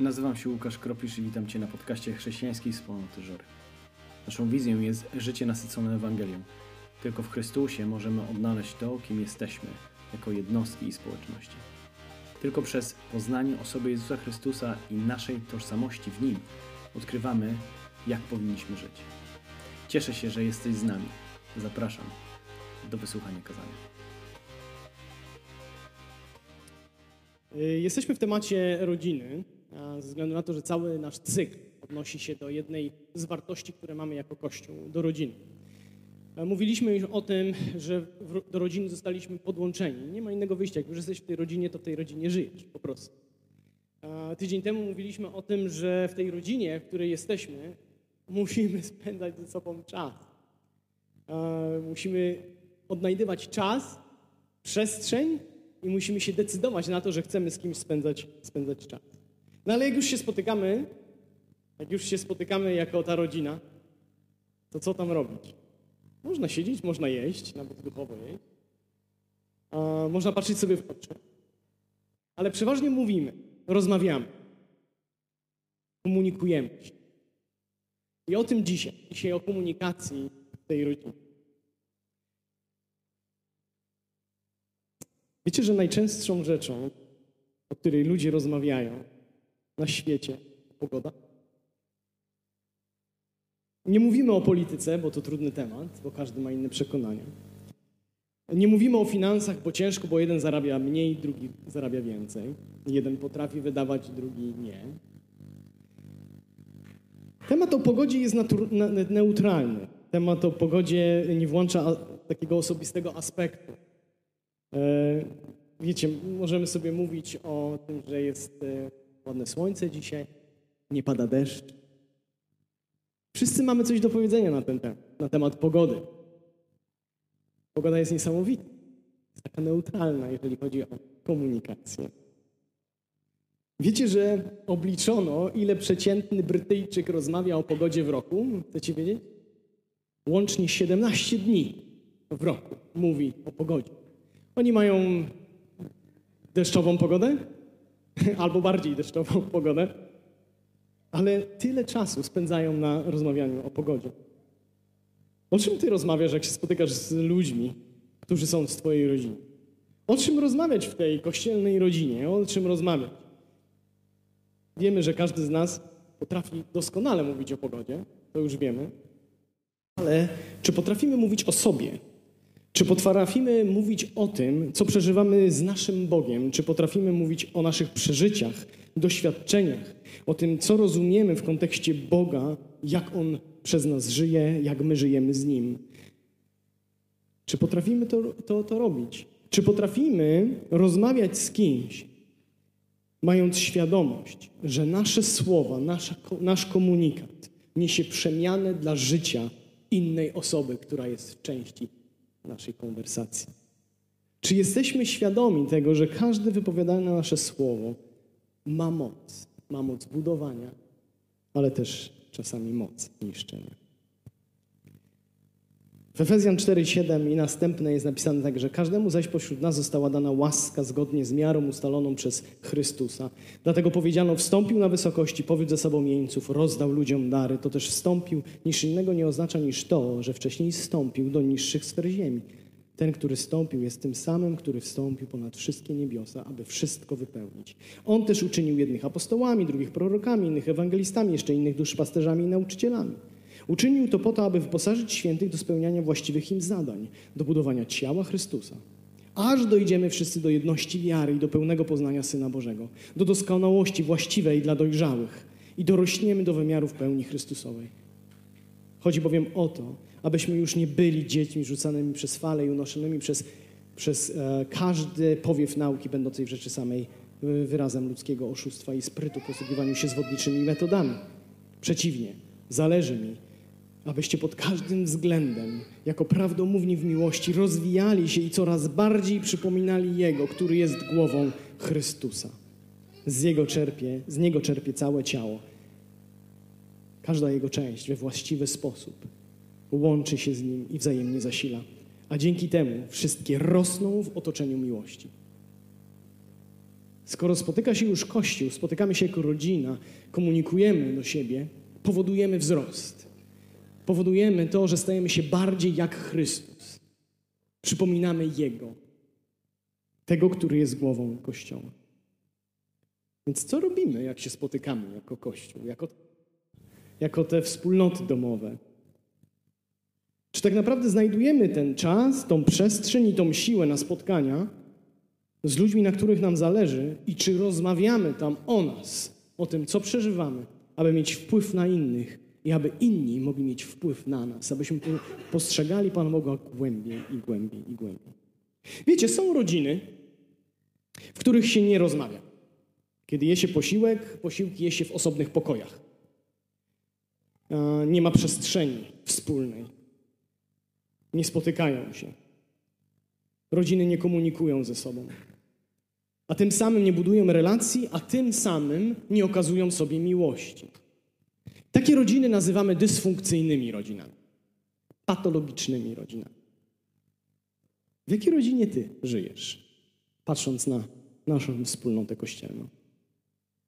Nazywam się Łukasz Kropisz i witam Cię na podcaście Chrześcijańskiej Wspólnoty Żory. Naszą wizją jest życie nasycone Ewangelią. Tylko w Chrystusie możemy odnaleźć to, kim jesteśmy, jako jednostki i społeczności. Tylko przez poznanie osoby Jezusa Chrystusa i naszej tożsamości w Nim odkrywamy, jak powinniśmy żyć. Cieszę się, że jesteś z nami. Zapraszam do wysłuchania kazania. Y, Jesteśmy w temacie rodziny, ze względu na to, że cały nasz cykl odnosi się do jednej z wartości, które mamy jako Kościół, do rodziny. Mówiliśmy już o tym, że do rodziny zostaliśmy podłączeni. Nie ma innego wyjścia. Jak już jesteś w tej rodzinie, to w tej rodzinie żyjesz po prostu. Tydzień temu mówiliśmy o tym, że w tej rodzinie, w której jesteśmy, musimy spędzać ze sobą czas. Musimy odnajdywać czas, przestrzeń i musimy się decydować na to, że chcemy z kimś spędzać, spędzać czas. No ale jak już się spotykamy, jak już się spotykamy jako ta rodzina, to co tam robić? Można siedzieć, można jeść, nawet duchowo jeść. A można patrzeć sobie w oczy. Ale przeważnie mówimy, rozmawiamy, komunikujemy się. I o tym dzisiaj, dzisiaj o komunikacji tej rodzinie. Wiecie, że najczęstszą rzeczą, o której ludzie rozmawiają na świecie, pogoda? Nie mówimy o polityce, bo to trudny temat, bo każdy ma inne przekonania. Nie mówimy o finansach, bo ciężko, bo jeden zarabia mniej, drugi zarabia więcej. Jeden potrafi wydawać, drugi nie. Temat o pogodzie jest neutralny. Temat o pogodzie nie włącza takiego osobistego aspektu. E, Wiecie, możemy sobie mówić o tym, że jest e, ładne słońce dzisiaj, nie pada deszcz. Wszyscy mamy coś do powiedzenia na ten temat, na temat pogody. Pogoda jest niesamowita. Jest taka neutralna, jeżeli chodzi o komunikację. Wiecie, że obliczono, ile przeciętny Brytyjczyk rozmawia o pogodzie w roku? Chcecie wiedzieć? Łącznie 17 dni w roku mówi o pogodzie. Oni mają deszczową pogodę, albo bardziej deszczową pogodę, ale tyle czasu spędzają na rozmawianiu o pogodzie. O czym ty rozmawiasz, jak się spotykasz z ludźmi, którzy są z twojej rodziny? O czym rozmawiać w tej kościelnej rodzinie? O czym rozmawiać? Wiemy, że każdy z nas potrafi doskonale mówić o pogodzie, to już wiemy, ale czy potrafimy mówić o sobie? Czy potrafimy mówić o tym, co przeżywamy z naszym Bogiem? Czy potrafimy mówić o naszych przeżyciach, doświadczeniach, o tym, co rozumiemy w kontekście Boga, jak On przez nas żyje, jak my żyjemy z Nim? Czy potrafimy to, to, to robić? Czy potrafimy rozmawiać z kimś, mając świadomość, że nasze słowa, nasza, nasz komunikat niesie przemianę dla życia innej osoby, która jest w części naszej konwersacji. Czy jesteśmy świadomi tego, że każde wypowiadane nasze słowo ma moc, ma moc budowania, ale też czasami moc niszczenia? W Efezjan 4:7 i następne jest napisane tak, że każdemu zaś pośród nas została dana łaska zgodnie z miarą ustaloną przez Chrystusa. Dlatego powiedziano, wstąpił na wysokości, powiódł ze sobą jeńców, rozdał ludziom dary. To też wstąpił, niż innego nie oznacza niż to, że wcześniej wstąpił do niższych sfer ziemi. Ten, który wstąpił, jest tym samym, który wstąpił ponad wszystkie niebiosa, aby wszystko wypełnić. On też uczynił jednych apostołami, drugich prorokami, innych ewangelistami, jeszcze innych duszpasterzami i nauczycielami. Uczynił to po to, aby wyposażyć świętych do spełniania właściwych im zadań, do budowania ciała Chrystusa. Aż dojdziemy wszyscy do jedności wiary i do pełnego poznania Syna Bożego, do doskonałości właściwej dla dojrzałych i dorośniemy do wymiarów pełni Chrystusowej. Chodzi bowiem o to, abyśmy już nie byli dziećmi rzucanymi przez fale i unoszonymi przez, przez e, każdy powiew nauki będącej w rzeczy samej e, wyrazem ludzkiego oszustwa i sprytu posługiwaniu się zwodniczymi metodami. Przeciwnie, zależy mi, abyście pod każdym względem, jako prawdomówni w miłości, rozwijali się i coraz bardziej przypominali Jego, który jest głową Chrystusa. Z Jego czerpie, z Niego czerpie całe ciało. Każda Jego część we właściwy sposób łączy się z Nim i wzajemnie zasila. A dzięki temu wszystkie rosną w otoczeniu miłości. Skoro spotyka się już Kościół, spotykamy się jako rodzina, komunikujemy do siebie, powodujemy wzrost. Powodujemy to, że stajemy się bardziej jak Chrystus. Przypominamy Jego, tego, który jest głową Kościoła. Więc co robimy, jak się spotykamy jako Kościół, jako, jako te wspólnoty domowe? Czy tak naprawdę znajdujemy ten czas, tą przestrzeń i tą siłę na spotkania z ludźmi, na których nam zależy, i czy rozmawiamy tam o nas, o tym, co przeżywamy, aby mieć wpływ na innych i aby inni mogli mieć wpływ na nas, abyśmy postrzegali Pana Boga głębiej i głębiej i głębiej. Wiecie, są rodziny, w których się nie rozmawia. Kiedy je się posiłek, posiłki je się w osobnych pokojach. Nie ma przestrzeni wspólnej. Nie spotykają się. Rodziny nie komunikują ze sobą. A tym samym nie budują relacji, a tym samym nie okazują sobie miłości. Takie rodziny nazywamy dysfunkcyjnymi rodzinami, patologicznymi rodzinami. W jakiej rodzinie ty żyjesz, patrząc na naszą wspólnotę kościelną?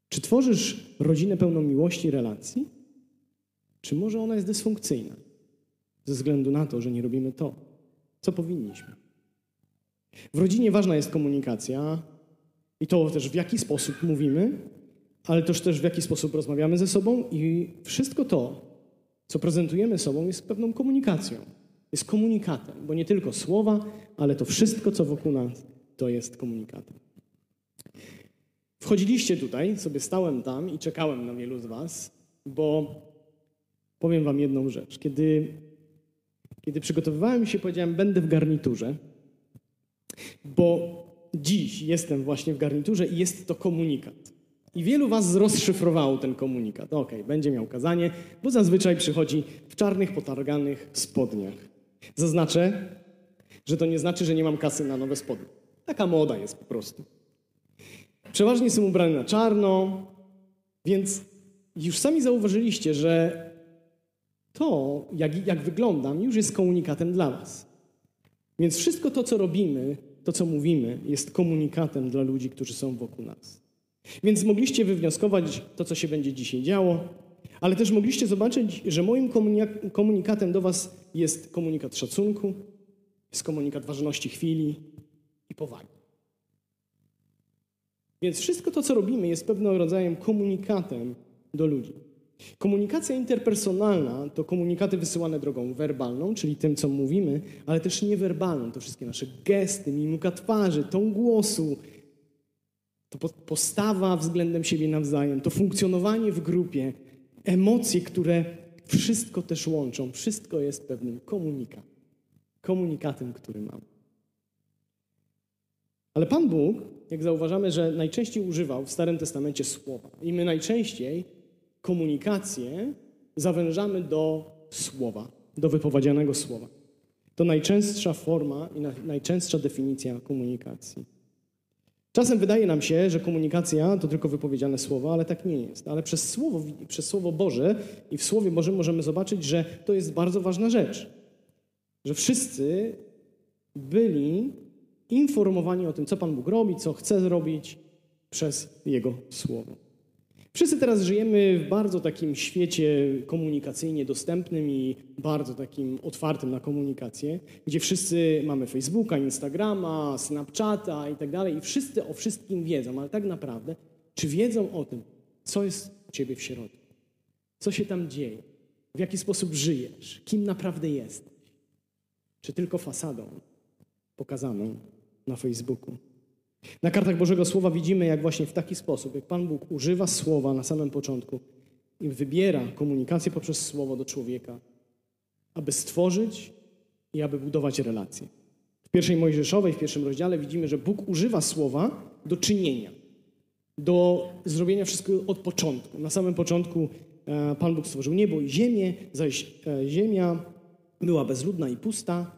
Czy tworzysz rodzinę pełną miłości i relacji? Czy może ona jest dysfunkcyjna ze względu na to, że nie robimy to, co powinniśmy? W rodzinie ważna jest komunikacja i to też w jaki sposób mówimy, ale też też w jaki sposób rozmawiamy ze sobą i wszystko to, co prezentujemy sobą, jest pewną komunikacją. Jest komunikatem, bo nie tylko słowa, ale to wszystko, co wokół nas, to jest komunikatem. Wchodziliście tutaj, sobie stałem tam i czekałem na wielu z Was, bo powiem Wam jedną rzecz. Kiedy, kiedy przygotowywałem się, powiedziałem, będę w garniturze, bo dziś jestem właśnie w garniturze i jest to komunikat. I wielu was rozszyfrowało ten komunikat. Okay, będzie miał kazanie, bo zazwyczaj przychodzi w czarnych, potarganych spodniach. Zaznaczę, że to nie znaczy, że nie mam kasy na nowe spodnie. Taka moda jest po prostu. Przeważnie jestem ubrany na czarno, więc już sami zauważyliście, że to, jak, jak wyglądam, już jest komunikatem dla was. Więc wszystko to, co robimy, to, co mówimy, jest komunikatem dla ludzi, którzy są wokół nas. Więc mogliście wywnioskować to, co się będzie dzisiaj działo, ale też mogliście zobaczyć, że moim komunikatem do Was jest komunikat szacunku, jest komunikat ważności chwili i powagi. Więc wszystko to, co robimy, jest pewnym rodzajem komunikatem do ludzi. Komunikacja interpersonalna to komunikaty wysyłane drogą werbalną, czyli tym, co mówimy, ale też niewerbalną. To wszystkie nasze gesty, mimika twarzy, ton głosu, to postawa względem siebie nawzajem, to funkcjonowanie w grupie, emocje, które wszystko też łączą. Wszystko jest pewnym komunikatem. Komunikatem, który mam. Ale Pan Bóg, jak zauważamy, że najczęściej używał w Starym Testamencie słowa. I my najczęściej komunikację zawężamy do słowa, do wypowiedzianego słowa. To najczęstsza forma i najczęstsza definicja komunikacji. Czasem wydaje nam się, że komunikacja to tylko wypowiedziane słowa, ale tak nie jest. Ale przez słowo, przez słowo Boże i w Słowie Bożym możemy zobaczyć, że to jest bardzo ważna rzecz. Że wszyscy byli informowani o tym, co Pan Bóg robi, co chce zrobić przez Jego Słowo. Wszyscy teraz żyjemy w bardzo takim świecie komunikacyjnie dostępnym i bardzo takim otwartym na komunikację, gdzie wszyscy mamy Facebooka, Instagrama, Snapchata i tak dalej i wszyscy o wszystkim wiedzą, ale tak naprawdę, czy wiedzą o tym, co jest u ciebie w środku? Co się tam dzieje? W jaki sposób żyjesz? Kim naprawdę jesteś? Czy tylko fasadą pokazaną na Facebooku? Na kartach Bożego Słowa widzimy, jak właśnie w taki sposób, jak Pan Bóg używa słowa na samym początku i wybiera komunikację poprzez słowo do człowieka, aby stworzyć i aby budować relacje. W pierwszej Mojżeszowej, w pierwszym rozdziale widzimy, że Bóg używa słowa do czynienia, do zrobienia wszystkiego od początku. Na samym początku e, Pan Bóg stworzył niebo i ziemię, zaś e, ziemia była bezludna i pusta,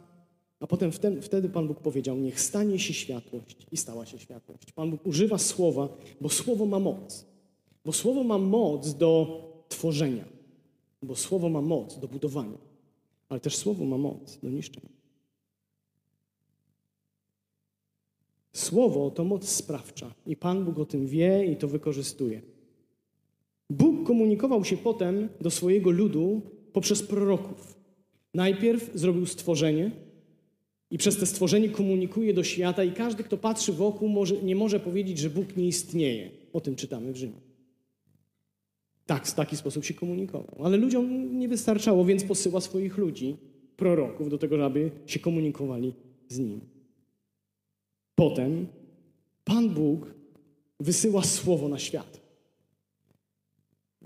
a potem wtedy Pan Bóg powiedział: Niech stanie się światłość, i stała się światłość. Pan Bóg używa słowa, bo słowo ma moc. Bo słowo ma moc do tworzenia, bo słowo ma moc do budowania, ale też słowo ma moc do niszczenia. Słowo to moc sprawcza i Pan Bóg o tym wie i to wykorzystuje. Bóg komunikował się potem do swojego ludu poprzez proroków. Najpierw zrobił stworzenie i przez to stworzenie komunikuje do świata i każdy, kto patrzy wokół, może, nie może powiedzieć, że Bóg nie istnieje. O tym czytamy w Rzymie. Tak, w taki sposób się komunikował. Ale ludziom nie wystarczało, więc posyła swoich ludzi, proroków, do tego, aby się komunikowali z Nim. Potem Pan Bóg wysyła słowo na świat.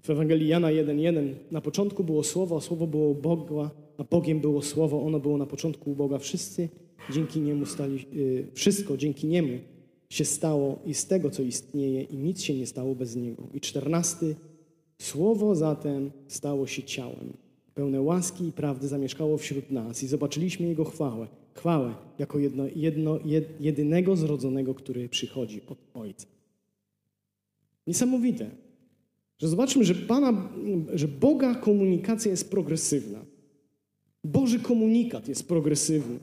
W Ewangelii Jana 1:1 na początku było słowo, a słowo było Boga, a Bogiem było słowo, ono było na początku u Boga. Wszyscy dzięki niemu stali, y, wszystko dzięki niemu się stało i z tego, co istnieje, i nic się nie stało bez niego. I czternasty, słowo zatem stało się ciałem. Pełne łaski i prawdy zamieszkało wśród nas i zobaczyliśmy jego chwałę. Chwałę jako jedno, jedno, jed, jedynego zrodzonego, który przychodzi od Ojca. Niesamowite, że zobaczmy, że, Pana, że Boga komunikacja jest progresywna. Boży komunikat jest progresywny.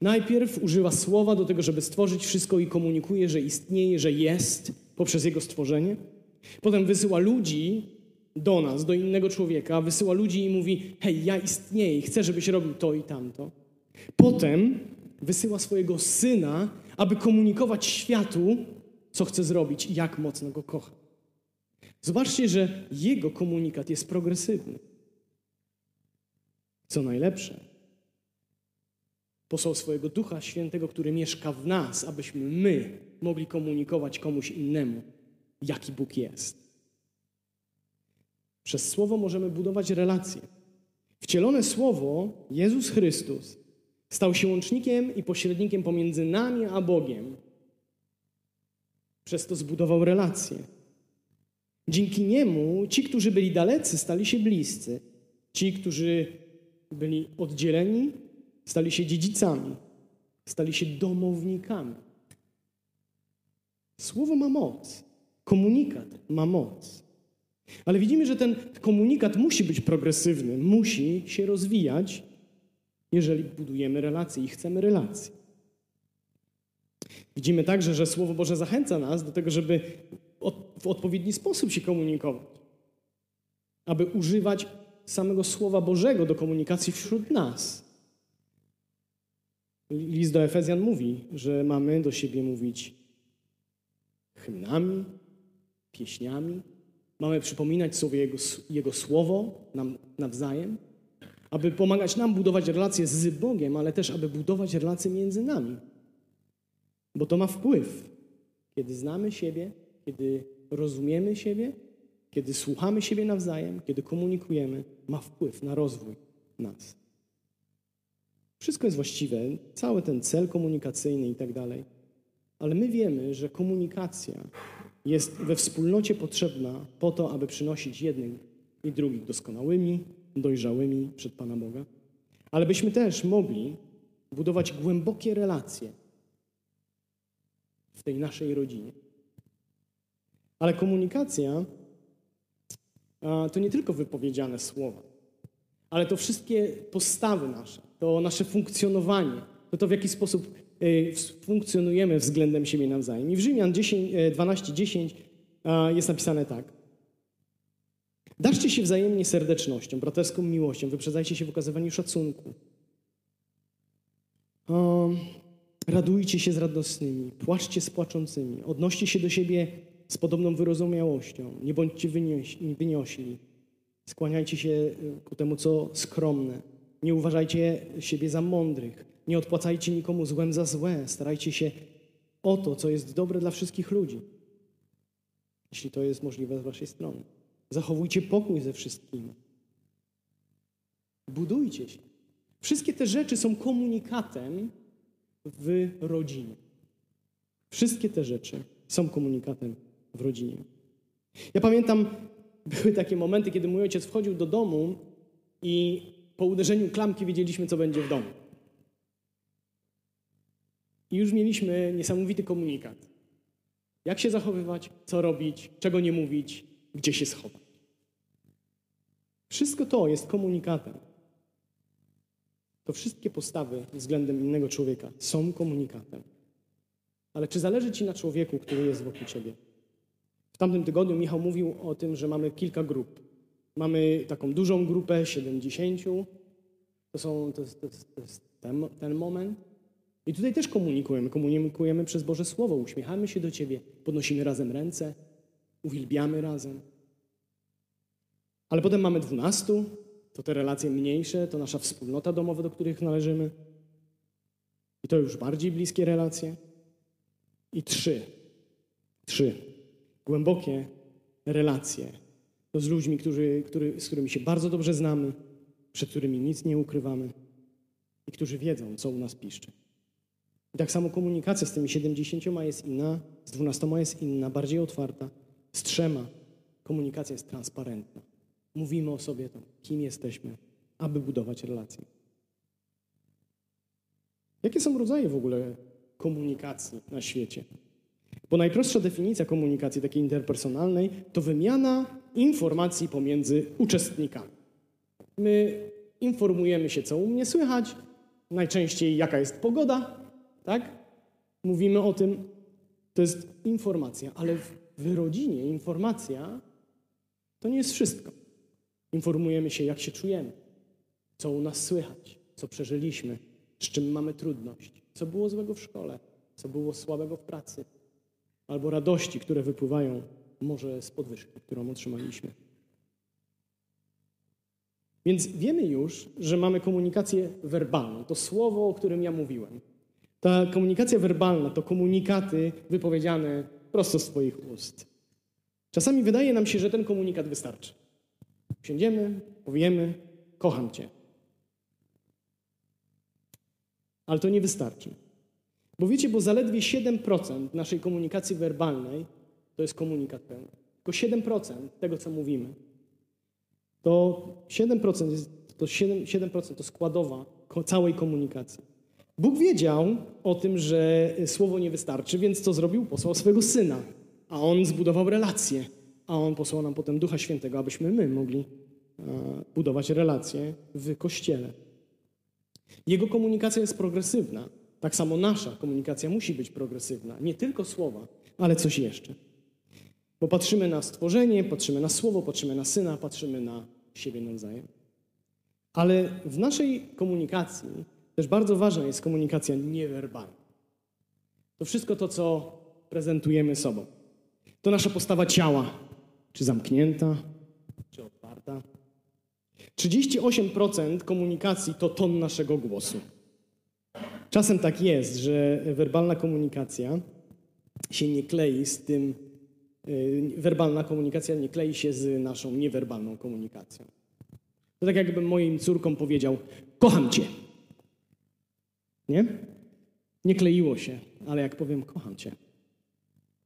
Najpierw używa słowa do tego, żeby stworzyć wszystko i komunikuje, że istnieje, że jest poprzez jego stworzenie. Potem wysyła ludzi do nas, do innego człowieka, wysyła ludzi i mówi: Hej, ja istnieję chcę, żebyś robił to i tamto. Potem wysyła swojego syna, aby komunikować światu, co chce zrobić i jak mocno go kocha. Zobaczcie, że jego komunikat jest progresywny. Co najlepsze, posłał swojego Ducha Świętego, który mieszka w nas, abyśmy my mogli komunikować komuś innemu, jaki Bóg jest. Przez Słowo możemy budować relacje. Wcielone Słowo, Jezus Chrystus, stał się łącznikiem i pośrednikiem pomiędzy nami a Bogiem. Przez to zbudował relacje. Dzięki niemu ci, którzy byli dalecy, stali się bliscy. Ci, którzy byli oddzieleni, stali się dziedzicami, stali się domownikami. Słowo ma moc, komunikat ma moc. Ale widzimy, że ten komunikat musi być progresywny, musi się rozwijać, jeżeli budujemy relacje i chcemy relacji. Widzimy także, że Słowo Boże zachęca nas do tego, żeby w odpowiedni sposób się komunikować, aby używać samego Słowa Bożego do komunikacji wśród nas. List do Efezjan mówi, że mamy do siebie mówić hymnami, pieśniami, mamy przypominać sobie Jego, Jego Słowo nam nawzajem, aby pomagać nam budować relacje z Bogiem, ale też aby budować relacje między nami. Bo to ma wpływ. Kiedy znamy siebie, kiedy rozumiemy siebie, kiedy słuchamy siebie nawzajem, kiedy komunikujemy, ma wpływ na rozwój nas. Wszystko jest właściwe, cały ten cel komunikacyjny i tak dalej. Ale my wiemy, że komunikacja jest we wspólnocie potrzebna po to, aby przynosić jednych i drugich doskonałymi, dojrzałymi przed Pana Boga. Ale byśmy też mogli budować głębokie relacje w tej naszej rodzinie. Ale komunikacja to nie tylko wypowiedziane słowa, ale to wszystkie postawy nasze, to nasze funkcjonowanie, to to w jaki sposób y, funkcjonujemy względem siebie nawzajem. I w Rzymian 12:10 10 jest napisane tak. Daszcie się wzajemnie serdecznością, braterską miłością, wyprzedzajcie się w okazywaniu szacunku. radujcie się z radosnymi, płaczcie z płaczącymi, odnoście się do siebie z podobną wyrozumiałością. Nie bądźcie wyniośli. Skłaniajcie się y, ku temu, co skromne. Nie uważajcie siebie za mądrych. Nie odpłacajcie nikomu złem za złe. Starajcie się o to, co jest dobre dla wszystkich ludzi. Jeśli to jest możliwe z waszej strony. Zachowujcie pokój ze wszystkimi. Budujcie się. Wszystkie te rzeczy są komunikatem w rodzinie. Wszystkie te rzeczy są komunikatem w rodzinie. Ja pamiętam, były takie momenty, kiedy mój ojciec wchodził do domu i po uderzeniu klamki wiedzieliśmy, co będzie w domu. I już mieliśmy niesamowity komunikat. Jak się zachowywać, co robić, czego nie mówić, gdzie się schować. Wszystko to jest komunikatem. To wszystkie postawy względem innego człowieka są komunikatem. Ale czy zależy Ci na człowieku, który jest wokół Ciebie? W tamtym tygodniu Michał mówił o tym, że mamy kilka grup. Mamy taką dużą grupę 70. To, są, jest, to jest, to jest ten, ten moment. I tutaj też komunikujemy. Komunikujemy przez Boże Słowo. Uśmiechamy się do Ciebie, podnosimy razem ręce, uwielbiamy razem. Ale potem mamy dwunastu, to te relacje mniejsze, to nasza wspólnota domowa, do których należymy. I to już bardziej bliskie relacje. I trzy. Trzy. Głębokie relacje. To z ludźmi, którzy, który, z którymi się bardzo dobrze znamy, przed którymi nic nie ukrywamy i którzy wiedzą, co u nas piszczy. I tak samo komunikacja z tymi 70 jest inna, z 12 jest inna, bardziej otwarta. Z trzema komunikacja jest transparentna. Mówimy o sobie to, kim jesteśmy, aby budować relacje. Jakie są rodzaje w ogóle komunikacji na świecie? Bo najprostsza definicja komunikacji takiej interpersonalnej to wymiana informacji pomiędzy uczestnikami. My informujemy się, co u mnie słychać, najczęściej jaka jest pogoda, tak? Mówimy o tym, to jest informacja, ale w rodzinie informacja to nie jest wszystko. Informujemy się, jak się czujemy, co u nas słychać, co przeżyliśmy, z czym mamy trudność, co było złego w szkole, co było słabego w pracy, albo radości, które wypływają może z podwyżki, którą otrzymaliśmy. Więc wiemy już, że mamy komunikację werbalną. To słowo, o którym ja mówiłem. Ta komunikacja werbalna to komunikaty wypowiedziane prosto z Twoich ust. Czasami wydaje nam się, że ten komunikat wystarczy. Siędziemy, powiemy, kocham Cię. Ale to nie wystarczy. Bo wiecie, bo zaledwie 7% naszej komunikacji werbalnej to jest komunikat pełny. Tylko 7% tego, co mówimy. To 7% jest, to 7%, 7% to składowa całej komunikacji. Bóg wiedział o tym, że słowo nie wystarczy, więc co zrobił? Posłał swojego syna, a on zbudował relacje, a on posłał nam potem Ducha Świętego, abyśmy my mogli e, budować relacje w kościele. Jego komunikacja jest progresywna. Tak samo nasza komunikacja musi być progresywna. Nie tylko słowa, ale coś jeszcze. Bo patrzymy na stworzenie, patrzymy na słowo, patrzymy na syna, patrzymy na siebie nawzajem. Ale w naszej komunikacji też bardzo ważna jest komunikacja niewerbalna. To wszystko to, co prezentujemy sobą. To nasza postawa ciała, czy zamknięta, czy otwarta. 38% komunikacji to ton naszego głosu. Czasem tak jest, że werbalna komunikacja się nie klei z tym, yy, werbalna komunikacja nie klei się z naszą niewerbalną komunikacją. To tak jakbym moim córkom powiedział, kocham cię. Nie? Nie kleiło się, ale jak powiem, kocham cię,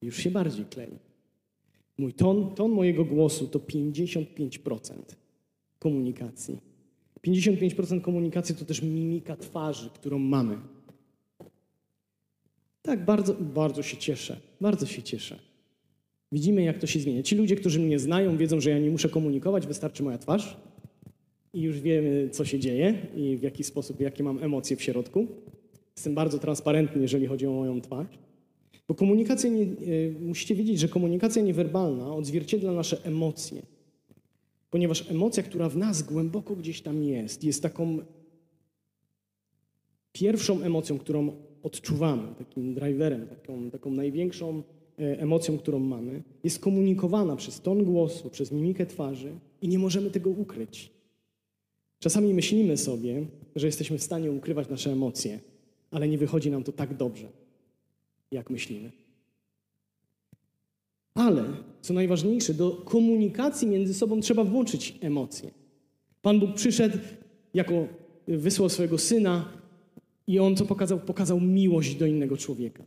już się bardziej klei. Mój ton, ton mojego głosu to 55% komunikacji. 55% komunikacji to też mimika twarzy, którą mamy. Tak, bardzo, bardzo się cieszę. Bardzo się cieszę. Widzimy, jak to się zmienia. Ci ludzie, którzy mnie znają, wiedzą, że ja nie muszę komunikować, wystarczy moja twarz i już wiemy, co się dzieje i w jaki sposób, jakie mam emocje w środku. Jestem bardzo transparentny, jeżeli chodzi o moją twarz. Bo komunikacja, nie, y, musicie wiedzieć, że komunikacja niewerbalna odzwierciedla nasze emocje. Ponieważ emocja, która w nas głęboko gdzieś tam jest, jest taką pierwszą emocją, którą odczuwamy, takim driverem, taką, taką największą e, emocją, którą mamy, jest komunikowana przez ton głosu, przez mimikę twarzy i nie możemy tego ukryć. Czasami myślimy sobie, że jesteśmy w stanie ukrywać nasze emocje, ale nie wychodzi nam to tak dobrze, jak myślimy. Ale, co najważniejsze, do komunikacji między sobą trzeba włączyć emocje. Pan Bóg przyszedł, jako wysłał swojego syna i on co pokazał? Pokazał miłość do innego człowieka.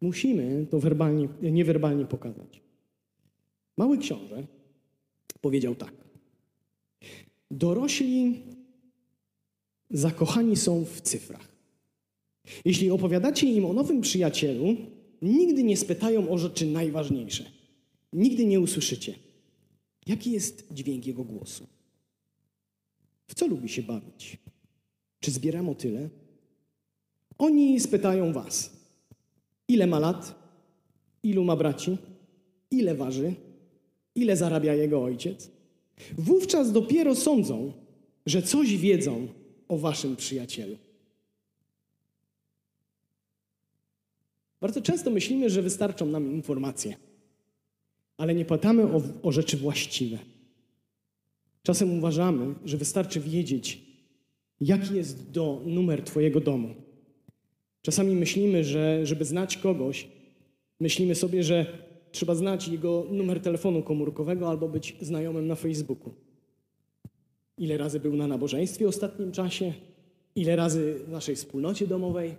Musimy to werbalnie, niewerbalnie pokazać. Mały książę powiedział tak. Dorośli zakochani są w cyfrach. Jeśli opowiadacie im o nowym przyjacielu, nigdy nie spytają o rzeczy najważniejsze. Nigdy nie usłyszycie, jaki jest dźwięk jego głosu. W co lubi się bawić? Czy zbiera motyle? Oni spytają was, ile ma lat, ilu ma braci, ile waży, ile zarabia jego ojciec. Wówczas dopiero sądzą, że coś wiedzą o waszym przyjacielu. Bardzo często myślimy, że wystarczą nam informacje, ale nie pytamy o, o rzeczy właściwe. Czasem uważamy, że wystarczy wiedzieć, jaki jest do numer Twojego domu. Czasami myślimy, że żeby znać kogoś, myślimy sobie, że trzeba znać jego numer telefonu komórkowego albo być znajomym na Facebooku. Ile razy był na nabożeństwie w ostatnim czasie, ile razy w naszej wspólnocie domowej.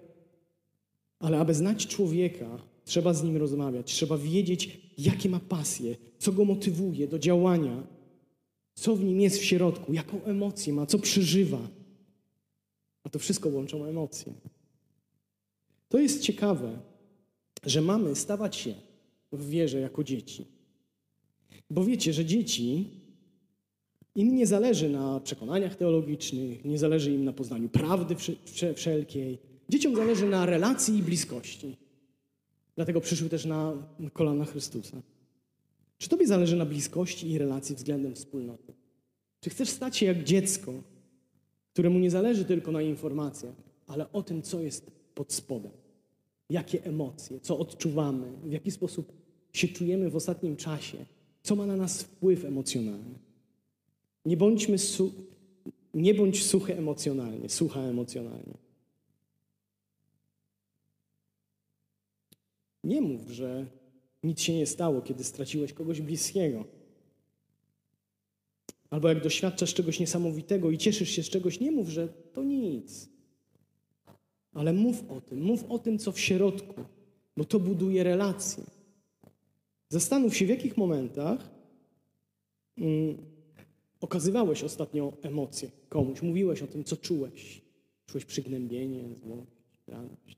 Ale aby znać człowieka, trzeba z nim rozmawiać, trzeba wiedzieć, jakie ma pasje, co go motywuje do działania, co w nim jest w środku, jaką emocję ma, co przeżywa. A to wszystko łączą emocje. To jest ciekawe, że mamy stawać się w wierze jako dzieci. Bo wiecie, że dzieci, im nie zależy na przekonaniach teologicznych, nie zależy im na poznaniu prawdy wszelkiej. Dzieciom zależy na relacji i bliskości. Dlatego przyszły też na kolana Chrystusa. Czy Tobie zależy na bliskości i relacji względem wspólnoty? Czy chcesz stać się jak dziecko, któremu nie zależy tylko na informacjach, ale o tym, co jest pod spodem? Jakie emocje, co odczuwamy, w jaki sposób się czujemy w ostatnim czasie, co ma na nas wpływ emocjonalny. Nie bądźmy su nie bądź suchy emocjonalnie, sucha emocjonalnie. Nie mów, że nic się nie stało, kiedy straciłeś kogoś bliskiego. Albo jak doświadczasz czegoś niesamowitego i cieszysz się z czegoś, nie mów, że to nic. Ale mów o tym, mów o tym, co w środku, bo to buduje relacje. Zastanów się, w jakich momentach mm, okazywałeś ostatnio emocje komuś, mówiłeś o tym, co czułeś. Czułeś przygnębienie, złość, radość.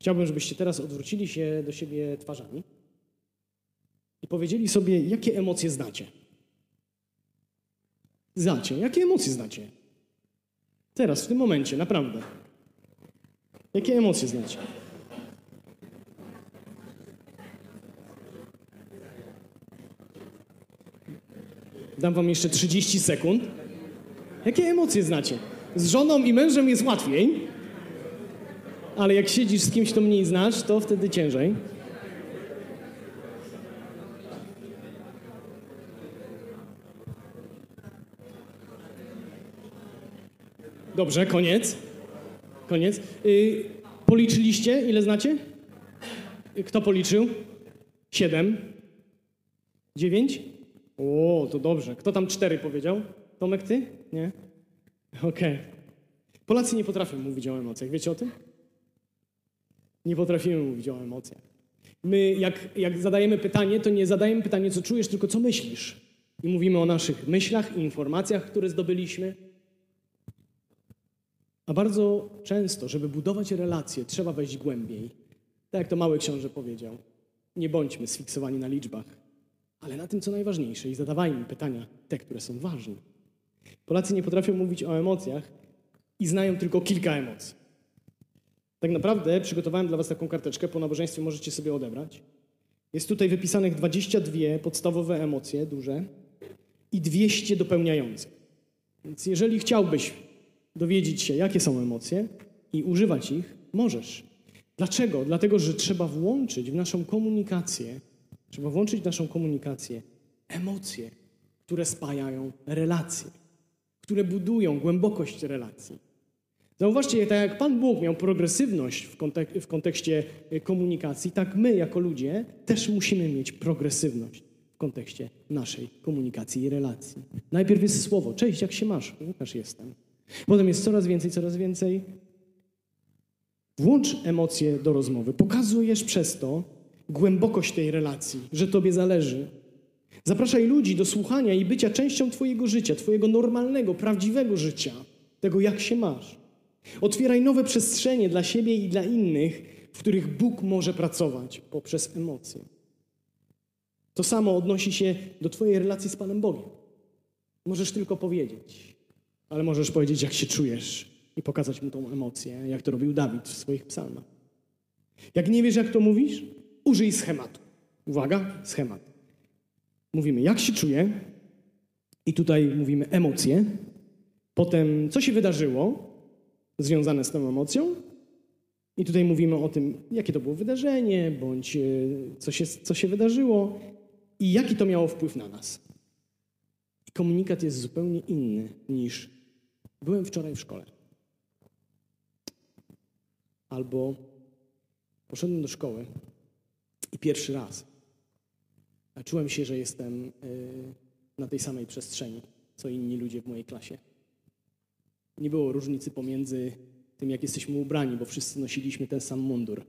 Chciałbym, żebyście teraz odwrócili się do siebie twarzami i powiedzieli sobie, jakie emocje znacie. Znacie. Jakie emocje znacie? Teraz, w tym momencie, naprawdę. Jakie emocje znacie? Dam wam jeszcze 30 sekund. Jakie emocje znacie? Z żoną i mężem jest łatwiej, ale jak siedzisz z kimś, kto mniej znasz, to wtedy ciężej. Dobrze, koniec. Koniec. Yy, policzyliście, ile znacie? Kto policzył? Siedem. Dziewięć? O, to dobrze. Kto tam cztery powiedział? Tomek, ty? Nie? Okej. Okay. Polacy nie potrafią mówić o emocjach. Wiecie o tym? Nie potrafimy mówić o emocjach. My, jak, jak zadajemy pytanie, to nie zadajemy pytanie, co czujesz, tylko co myślisz. I mówimy o naszych myślach i informacjach, które zdobyliśmy. A bardzo często, żeby budować relacje, trzeba wejść głębiej. Tak jak to mały książę powiedział. Nie bądźmy sfiksowani na liczbach, ale na tym, co najważniejsze i zadawajmy pytania, te, które są ważne. Polacy nie potrafią mówić o emocjach i znają tylko kilka emocji. Tak naprawdę przygotowałem dla Was taką karteczkę, po nabożeństwie możecie sobie odebrać. Jest tutaj wypisanych 22 podstawowe emocje, duże, i 200 dopełniające. Więc jeżeli chciałbyś dowiedzieć się, jakie są emocje i używać ich, możesz. Dlaczego? Dlatego, że trzeba włączyć w naszą komunikację Trzeba włączyć w naszą komunikację emocje, które spajają relacje, które budują głębokość relacji. Zauważcie, tak jak Pan Bóg miał progresywność w, kontek w kontekście y, komunikacji, tak my jako ludzie też musimy mieć progresywność w kontekście naszej komunikacji i relacji. Najpierw jest słowo, cześć, jak się masz? Łukasz jestem. Potem jest coraz więcej, coraz więcej. Włącz emocje do rozmowy. Pokazujesz przez to, głębokość tej relacji, że Tobie zależy. Zapraszaj ludzi do słuchania i bycia częścią Twojego życia, Twojego normalnego, prawdziwego życia, tego jak się masz. Otwieraj nowe przestrzenie dla siebie i dla innych, w których Bóg może pracować poprzez emocje. To samo odnosi się do Twojej relacji z Panem Bogiem. Możesz tylko powiedzieć, ale możesz powiedzieć, jak się czujesz i pokazać mu tą emocję, jak to robił Dawid w swoich psalmach. Jak nie wiesz, jak to mówisz, użyj schematu. Uwaga, schemat. Mówimy, jak się czuję, i tutaj mówimy emocje. Potem, co się wydarzyło związane z tą emocją. I tutaj mówimy o tym, jakie to było wydarzenie, bądź e, co się, co się wydarzyło i jaki to miało wpływ na nas. I komunikat jest zupełnie inny niż byłem wczoraj w szkole. Albo poszedłem do szkoły i pierwszy raz czułem się, że jestem e, na tej samej przestrzeni, co inni ludzie w mojej klasie. Nie było różnicy pomiędzy tym, jak jesteśmy ubrani, bo wszyscy nosiliśmy ten sam mundur.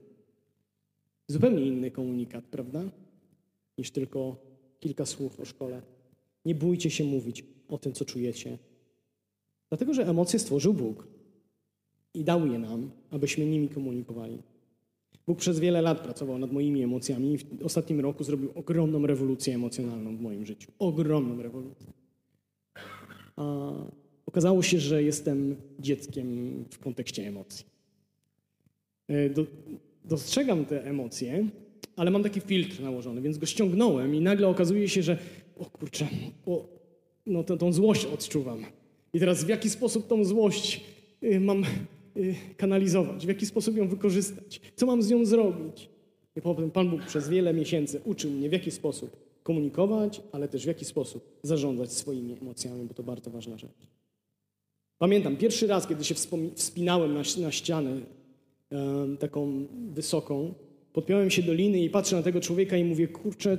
Zupełnie inny komunikat, prawda? Niż tylko kilka słów o szkole. Nie bójcie się mówić o tym, co czujecie. Dlatego, że emocje stworzył Bóg i dał je nam, abyśmy nimi komunikowali. Bóg przez wiele lat pracował nad moimi emocjami i w ostatnim roku zrobił ogromną rewolucję emocjonalną w moim życiu. Ogromną rewolucję. A okazało się, że jestem dzieckiem w kontekście emocji. E, do, dostrzegam te emocje, ale mam taki filtr nałożony, więc go ściągnąłem i nagle okazuje się, że o kurczę, o, no tą, tą złość odczuwam. I teraz w jaki sposób tą złość y, mam Y, kanalizować, w jaki sposób ją wykorzystać, co mam z nią zrobić. I potem Pan Bóg przez wiele miesięcy uczył mnie, w jaki sposób komunikować, ale też w jaki sposób zarządzać swoimi emocjami, bo to bardzo ważna rzecz. Pamiętam pierwszy raz, kiedy się wspinałem na, na ścianę taką wysoką, podpiąłem się do liny i patrzę na tego człowieka i mówię, kurczę,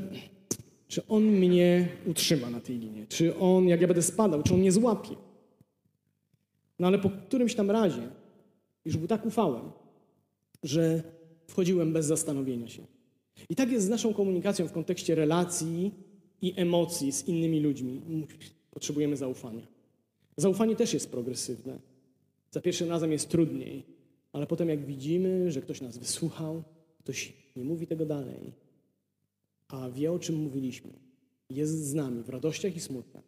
czy on mnie utrzyma na tej linie? Czy on, jak ja będę spadał, czy on mnie złapie? No ale po którymś tam razie już był tak ufałem, że wchodziłem bez zastanowienia się. I tak jest z naszą komunikacją w kontekście relacji i emocji z innymi ludźmi. Potrzebujemy zaufania. Zaufanie też jest progresywne. Za pierwszym razem jest trudniej, ale potem jak widzimy, że ktoś nas wysłuchał, ktoś nie mówi tego dalej, a wie o czym mówiliśmy, jest z nami w radościach i smutkach,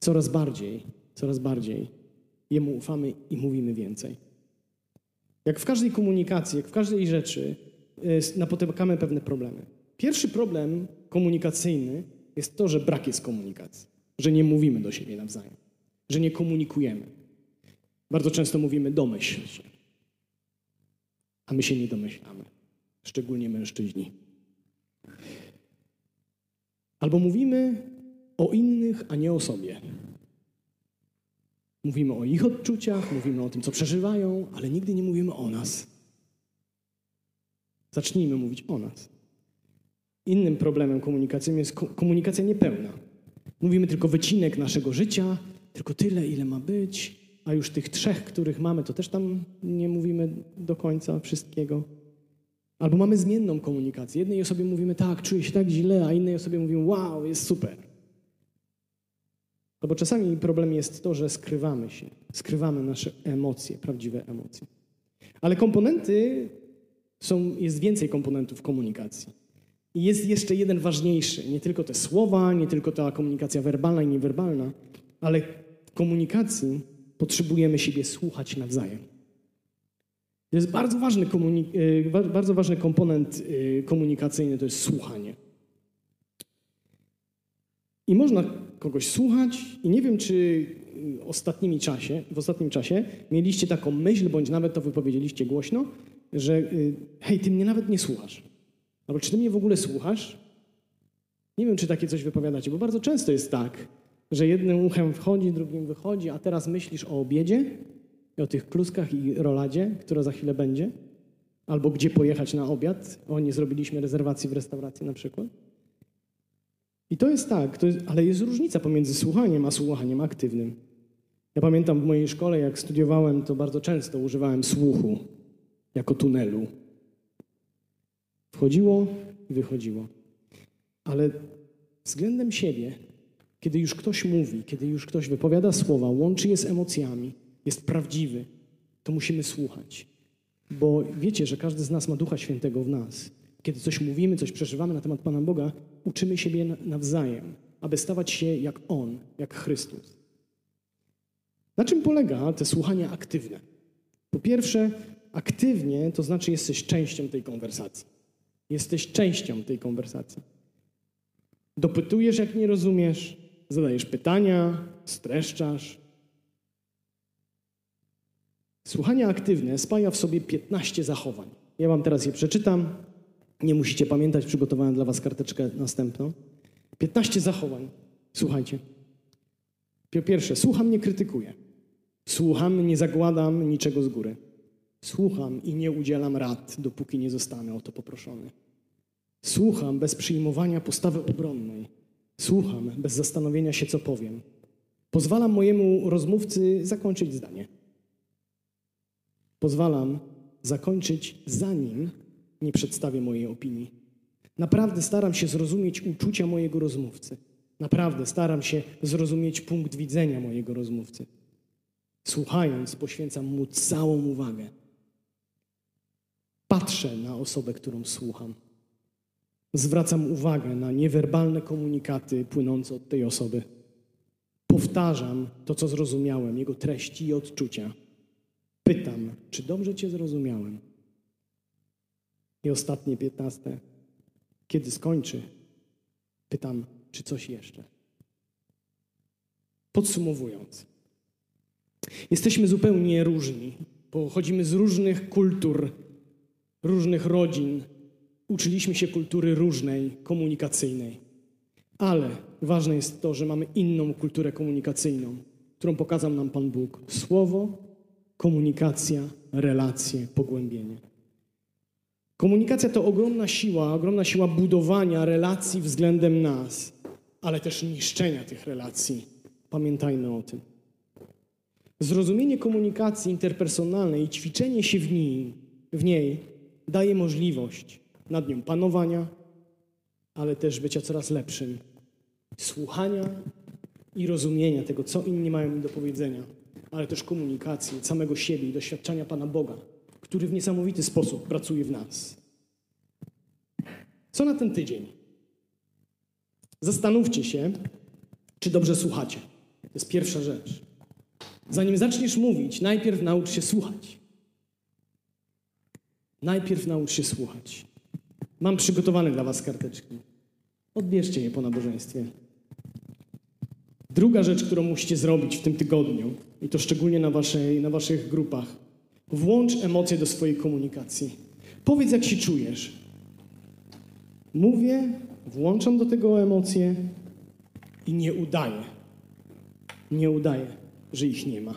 coraz bardziej, coraz bardziej Jemu ufamy i mówimy więcej. Jak w każdej komunikacji, jak w każdej rzeczy, y, napotykamy pewne problemy. Pierwszy problem komunikacyjny jest to, że brak jest komunikacji, że nie mówimy do siebie nawzajem, że nie komunikujemy. Bardzo często mówimy domyśl się, a my się nie domyślamy, szczególnie mężczyźni. Albo mówimy o innych, a nie o sobie. Mówimy o ich odczuciach, mówimy o tym, co przeżywają, ale nigdy nie mówimy o nas. Zacznijmy mówić o nas. Innym problemem komunikacyjnym jest komunikacja niepełna. Mówimy tylko wycinek naszego życia, tylko tyle, ile ma być, a już tych trzech, których mamy, to też tam nie mówimy do końca wszystkiego. Albo mamy zmienną komunikację. Jednej osobie mówimy tak, czuję się tak źle, a innej osobie mówimy wow, jest super. No bo czasami problem jest to, że skrywamy się, skrywamy nasze emocje, prawdziwe emocje. Ale komponenty są, jest więcej komponentów komunikacji. I jest jeszcze jeden ważniejszy, nie tylko te słowa, nie tylko ta komunikacja werbalna i niewerbalna, ale w komunikacji potrzebujemy siebie słuchać nawzajem. To jest bardzo ważny, e, bardzo ważny komponent e, komunikacyjny, to jest słuchanie. I można kogoś słuchać i nie wiem, czy ostatnimi czasie, w ostatnim czasie mieliście taką myśl, bądź nawet to wypowiedzieliście głośno, że y, hej, ty mnie nawet nie słuchasz. Albo czy ty mnie w ogóle słuchasz? Nie wiem, czy takie coś wypowiadacie, bo bardzo często jest tak, że jednym uchem wchodzi, drugim wychodzi, a teraz myślisz o obiedzie i o tych kluskach i roladzie, która za chwilę będzie, albo gdzie pojechać na obiad. O, nie zrobiliśmy rezerwacji w restauracji na przykład. I to jest tak, to jest, ale jest różnica pomiędzy słuchaniem a słuchaniem aktywnym. Ja pamiętam w mojej szkole, jak studiowałem, to bardzo często używałem słuchu jako tunelu. Wchodziło i wychodziło. Ale względem siebie, kiedy już ktoś mówi, kiedy już ktoś wypowiada słowa, łączy je z emocjami, jest prawdziwy, to musimy słuchać. Bo wiecie, że każdy z nas ma Ducha Świętego w nas. Kiedy coś mówimy, coś przeżywamy na temat Pana Boga, uczymy siebie nawzajem, aby stawać się jak On, jak Chrystus. Na czym polega te słuchanie aktywne? Po pierwsze, aktywnie, to znaczy jesteś częścią tej konwersacji. Jesteś częścią tej konwersacji. Dopytujesz, jak nie rozumiesz, zadajesz pytania, streszczasz. Słuchanie aktywne spaja w sobie 15 zachowań. Ja wam teraz je przeczytam. Nie musicie pamiętać, przygotowałem dla was karteczkę następną. 15 zachowań. Słuchajcie. Po pierwsze, słucham, nie krytykuję. Słucham, nie zakładam niczego z góry. Słucham i nie udzielam rad, dopóki nie zostanę o to poproszony. Słucham bez przyjmowania postawy obronnej. Słucham bez zastanowienia się, co powiem. Pozwalam mojemu rozmówcy zakończyć zdanie. Pozwalam zakończyć, zanim nie przedstawię mojej opinii. Naprawdę staram się zrozumieć uczucia mojego rozmówcy. Naprawdę staram się zrozumieć punkt widzenia mojego rozmówcy. Słuchając, poświęcam mu całą uwagę. Patrzę na osobę, którą słucham. Zwracam uwagę na niewerbalne komunikaty płynące od tej osoby. Powtarzam to, co zrozumiałem, jego treści i odczucia. Pytam, czy dobrze Cię zrozumiałem. I ostatnie piętnaste. Kiedy skończy, pytam, czy coś jeszcze. Podsumowując, jesteśmy zupełnie różni. Pochodzimy z różnych kultur, różnych rodzin. Uczyliśmy się kultury różnej, komunikacyjnej. Ale ważne jest to, że mamy inną kulturę komunikacyjną, którą pokazał nam Pan Bóg. Słowo, komunikacja, relacje, pogłębienie. Komunikacja to ogromna siła, ogromna siła budowania relacji względem nas, ale też niszczenia tych relacji. Pamiętajmy o tym. Zrozumienie komunikacji interpersonalnej i ćwiczenie się w niej, w niej daje możliwość nad nią panowania, ale też bycia coraz lepszym, słuchania i rozumienia tego, co inni mają mi do powiedzenia, ale też komunikacji samego siebie i doświadczenia Pana Boga, który w niesamowity sposób pracuje w nas. Co na ten tydzień? Zastanówcie się, czy dobrze słuchacie. To jest pierwsza rzecz. Zanim zaczniesz mówić, najpierw naucz się słuchać. Najpierw naucz się słuchać. Mam przygotowane dla Was karteczki. Odbierzcie je po nabożeństwie. Druga rzecz, którą musicie zrobić w tym tygodniu, i to szczególnie na, waszej, na Waszych grupach, włącz emocje do swojej komunikacji. Powiedz, jak się czujesz. Mówię, włączam do tego emocje i nie udaję. Nie udaję, że ich nie ma.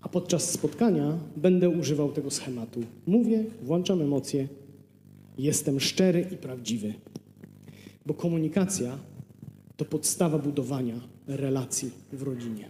A podczas spotkania będę używał tego schematu. Mówię, włączam emocje, jestem szczery i prawdziwy. Bo komunikacja to podstawa budowania relacji w rodzinie.